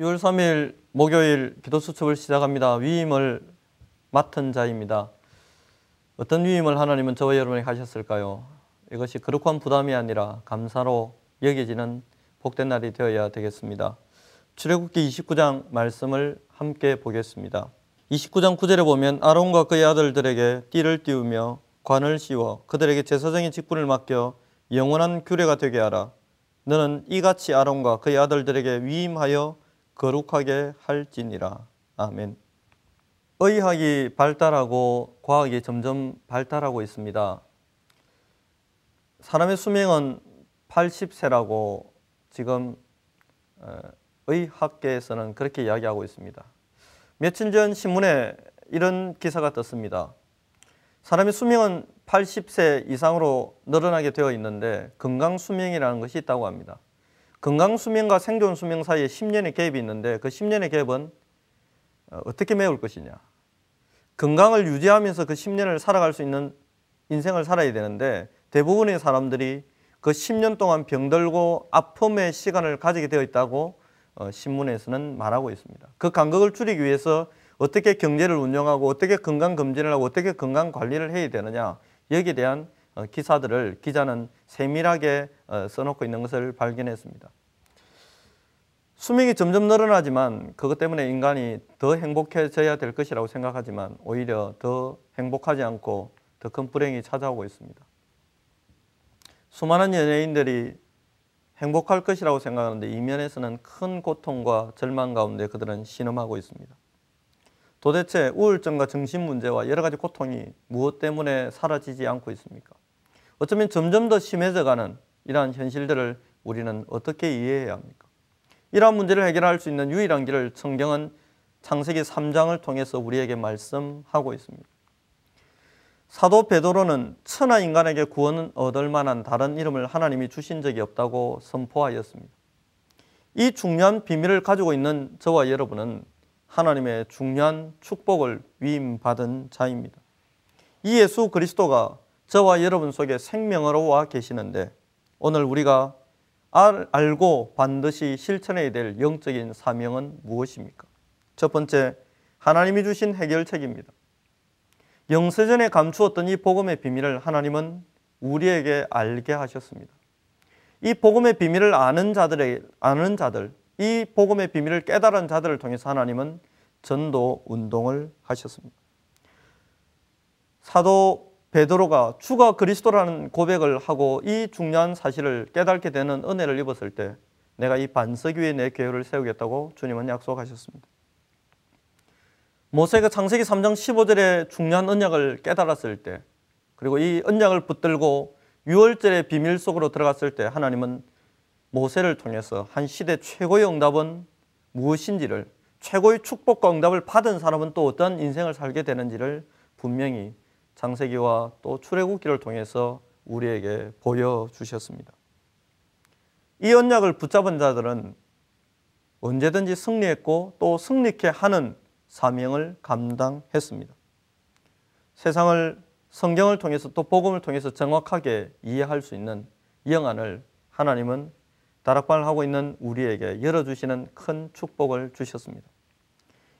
6월 3일 목요일 기도 수첩을 시작합니다. 위임을 맡은 자입니다. 어떤 위임을 하나님은 저와 여러분에게 하셨을까요? 이것이 거룩한 부담이 아니라 감사로 여겨지는 복된 날이 되어야 되겠습니다. 출애굽기 29장 말씀을 함께 보겠습니다. 29장 9절에 보면 아론과 그의 아들들에게 띠를 띄우며 관을 씌워 그들에게 제사장의 직분을 맡겨 영원한 규례가 되게 하라. 너는 이같이 아론과 그의 아들들에게 위임하여 거룩하게 할지니라. 아멘. 의학이 발달하고 과학이 점점 발달하고 있습니다. 사람의 수명은 80세라고 지금 어, 의학계에서는 그렇게 이야기하고 있습니다. 며칠 전 신문에 이런 기사가 떴습니다. 사람의 수명은 80세 이상으로 늘어나게 되어 있는데 건강 수명이라는 것이 있다고 합니다. 건강 수명과 생존 수명 사이에 10년의 갭이 있는데 그 10년의 갭은 어, 어떻게 메울 것이냐. 건강을 유지하면서 그 10년을 살아갈 수 있는 인생을 살아야 되는데 대부분의 사람들이 그 10년 동안 병들고 아픔의 시간을 가지게 되어 있다고 어, 신문에서는 말하고 있습니다. 그 간극을 줄이기 위해서 어떻게 경제를 운영하고 어떻게 건강 검진을 하고 어떻게 건강 관리를 해야 되느냐 여기에 대한 어, 기사들을 기자는 세밀하게 어, 써놓고 있는 것을 발견했습니다. 수명이 점점 늘어나지만 그것 때문에 인간이 더 행복해져야 될 것이라고 생각하지만 오히려 더 행복하지 않고 더 큰 불행이 찾아오고 있습니다. 수많은 연예인들이 행복할 것이라고 생각하는데 이면에서는 큰 고통과 절망 가운데 그들은 신음하고 있습니다. 도대체 우울증과 정신 문제와 여러 가지 고통이 무엇 때문에 사라지지 않고 있습니까? 어쩌면 점점 더 심해져가는 이러한 현실들을 우리는 어떻게 이해해야 합니까? 이러한 문제를 해결할 수 있는 유일한 길을 성경은 창세기 3장을 통해서 우리에게 말씀하고 있습니다. 사도 베드로는 천하 인간에게 구원을 얻을 만한 다른 이름을 하나님이 주신 적이 없다고 선포하였습니다. 이 중요한 비밀을 가지고 있는 저와 여러분은 하나님의 중요한 축복을 위임받은 자입니다. 이 예수 그리스도가 저와 여러분 속에 생명으로 와 계시는데 오늘 우리가 알, 알고 반드시 실천해야 될 영적인 사명은 무엇입니까? 첫 번째, 하나님이 주신 해결책입니다. 영세전에 감추었던 이 복음의 비밀을 하나님은 우리에게 알게 하셨습니다. 이 복음의 비밀을 아는 자들의 아는 자들, 이 복음의 비밀을 깨달은 자들을 통해서 하나님은 전도 운동을 하셨습니다. 사도 베드로가 주가 그리스도라는 고백을 하고 이 중요한 사실을 깨닫게 되는 은혜를 입었을 때 내가 이 반석 위에 내 교회를 세우겠다고 주님은 약속하셨습니다. 모세가 창세기 3장 15절에 중요한 언약을 깨달았을 때 그리고 이 언약을 붙들고 6월절의 비밀 속으로 들어갔을 때 하나님은 모세를 통해서 한 시대 최고의 응답은 무엇인지를 최고의 축복과 응답을 받은 사람은 또 어떤 인생을 살게 되는지를 분명히 창세기와 또 출애굽기를 통해서 우리에게 보여 주셨습니다. 이 언약을 붙잡은 자들은 언제든지 승리했고 또 승리케 하는 사명을 감당했습니다. 세상을 성경을 통해서 또 복음을 통해서 정확하게 이해할 수 있는 영안을 하나님은 다락방을 하고 있는 우리에게 열어주시는 큰 축복을 주셨습니다.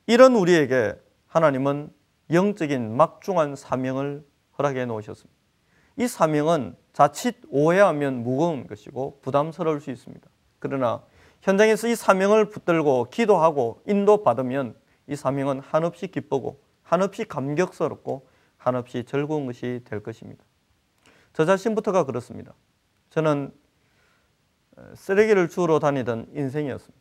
이런 우리에게 하나님은 영적인 막중한 사명을 허락해 놓으셨습니다. 이 사명은 자칫 오해하면 무거운 것이고 부담스러울 수 있습니다. 그러나 현장에서 이 사명을 붙들고 기도하고 인도받으면 이 사명은 한없이 기쁘고 한없이 감격스럽고 한없이 즐거운 것이 될 것입니다. 저 자신부터가 그렇습니다. 저는 쓰레기를 주우러 다니던 인생이었습니다.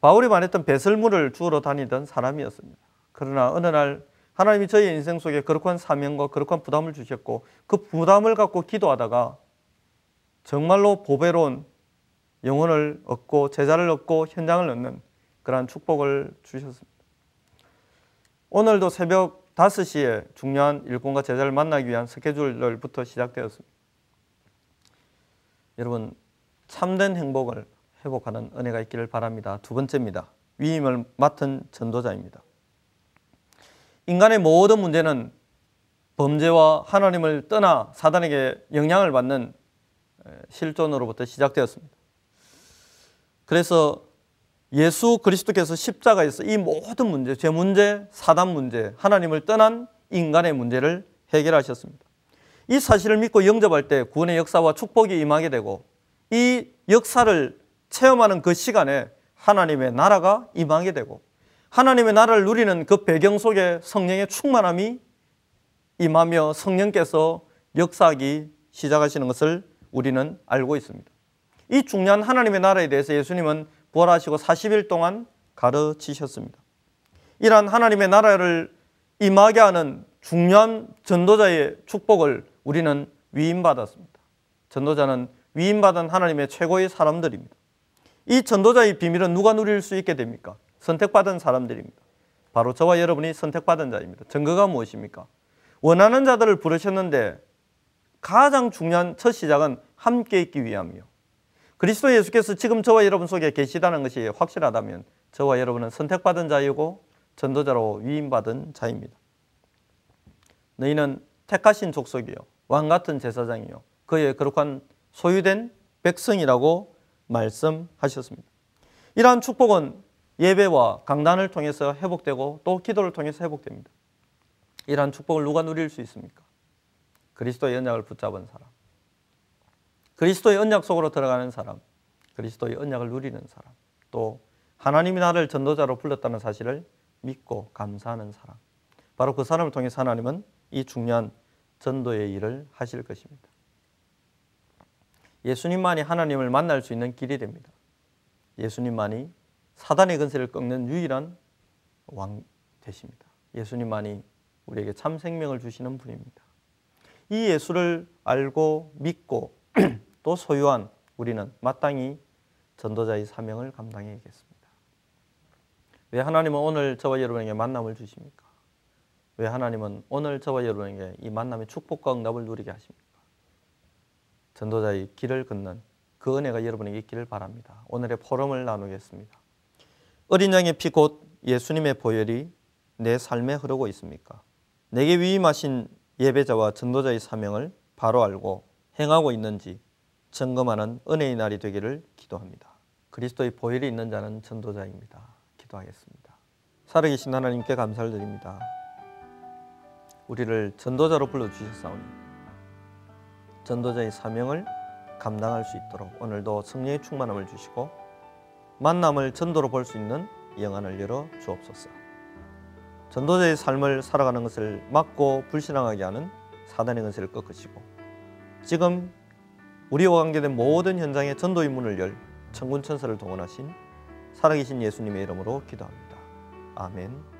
바울이 말했던 배설물을 주우러 다니던 사람이었습니다. 그러나 어느 날 하나님이 저희 인생 속에 거룩한 사명과 거룩한 부담을 주셨고 그 부담을 갖고 기도하다가 정말로 보배로운 영혼을 얻고 제자를 얻고 현장을 얻는 그러한 축복을 주셨습니다. 오늘도 새벽 5시에 중요한 일꾼과 제자를 만나기 위한 스케줄부터 시작되었습니다. 여러분 참된 행복을 회복하는 은혜가 있기를 바랍니다. 두 번째입니다. 위임을 맡은 전도자입니다. 인간의 모든 문제는 범죄와 하나님을 떠나 사단에게 영향을 받는 실존으로부터 시작되었습니다. 그래서 예수 그리스도께서 십자가에서 이 모든 문제, 죄 문제, 사단 문제, 하나님을 떠난 인간의 문제를 해결하셨습니다. 이 사실을 믿고 영접할 때 구원의 역사와 축복이 임하게 되고 이 역사를 체험하는 그 시간에 하나님의 나라가 임하게 되고 하나님의 나라를 누리는 그 배경 속에 성령의 충만함이 임하며 성령께서 역사하기 시작하시는 것을 우리는 알고 있습니다. 이 중요한 하나님의 나라에 대해서 예수님은 부활하시고 40일 동안 가르치셨습니다. 이러한 하나님의 나라를 임하게 하는 중요한 전도자의 축복을 우리는 위임받았습니다. 전도자는 위임받은 하나님의 최고의 사람들입니다. 이 전도자의 비밀은 누가 누릴 수 있게 됩니까? 선택받은 사람들입니다. 바로 저와 여러분이 선택받은 자입니다. 증거가 무엇입니까? 원하는 자들을 부르셨는데 가장 중요한 첫 시작은 함께 있기 위함이요. 그리스도 예수께서 지금 저와 여러분 속에 계시다는 것이 확실하다면 저와 여러분은 선택받은 자이고 전도자로 위임받은 자입니다. 너희는 택하신 족속이요 왕 같은 제사장이요 그의 거룩한 소유된 백성이라고 말씀하셨습니다. 이러한 축복은 예배와 강단을 통해서 회복되고 또 기도를 통해서 회복됩니다. 이러한 축복을 누가 누릴 수 있습니까? 그리스도의 언약을 붙잡은 사람. 그리스도의 언약 속으로 들어가는 사람. 그리스도의 언약을 누리는 사람. 또 하나님이 나를 전도자로 불렀다는 사실을 믿고 감사하는 사람. 바로 그 사람을 통해서 하나님은 이 중요한 전도의 일을 하실 것입니다. 예수님만이 하나님을 만날 수 있는 길이 됩니다. 예수님만이 사단의 근세를 꺾는 유일한 왕 되십니다. 예수님만이 우리에게 참 생명을 주시는 분입니다. 이 예수를 알고 믿고 또 소유한 우리는 마땅히 전도자의 사명을 감당해야겠습니다. 왜 하나님은 오늘 저와 여러분에게 만남을 주십니까? 왜 하나님은 오늘 저와 여러분에게 이 만남의 축복과 응답을 누리게 하십니까? 전도자의 길을 걷는 그 은혜가 여러분에게 있기를 바랍니다. 오늘의 포럼을 나누겠습니다. 어린 양의 피 곧 예수님의 보혈이 내 삶에 흐르고 있습니까? 내게 위임하신 예배자와 전도자의 사명을 바로 알고 행하고 있는지 점검하는 은혜의 날이 되기를 기도합니다. 그리스도의 보혈이 있는 자는 전도자입니다. 기도하겠습니다. 살아계신 하나님께 감사를 드립니다. 우리를 전도자로 불러주셨사오니 전도자의 사명을 감당할 수 있도록 오늘도 성령의 충만함을 주시고 만남을 전도로 볼 수 있는 영안을 열어 주옵소서. 전도자의 삶을 살아가는 것을 막고 불신앙하게 하는 사단의 근세를 꺾으시고 지금 우리와 관계된 모든 현장에 전도의 문을 열 천군 천사를 동원하신 살아계신 예수님의 이름으로 기도합니다. 아멘.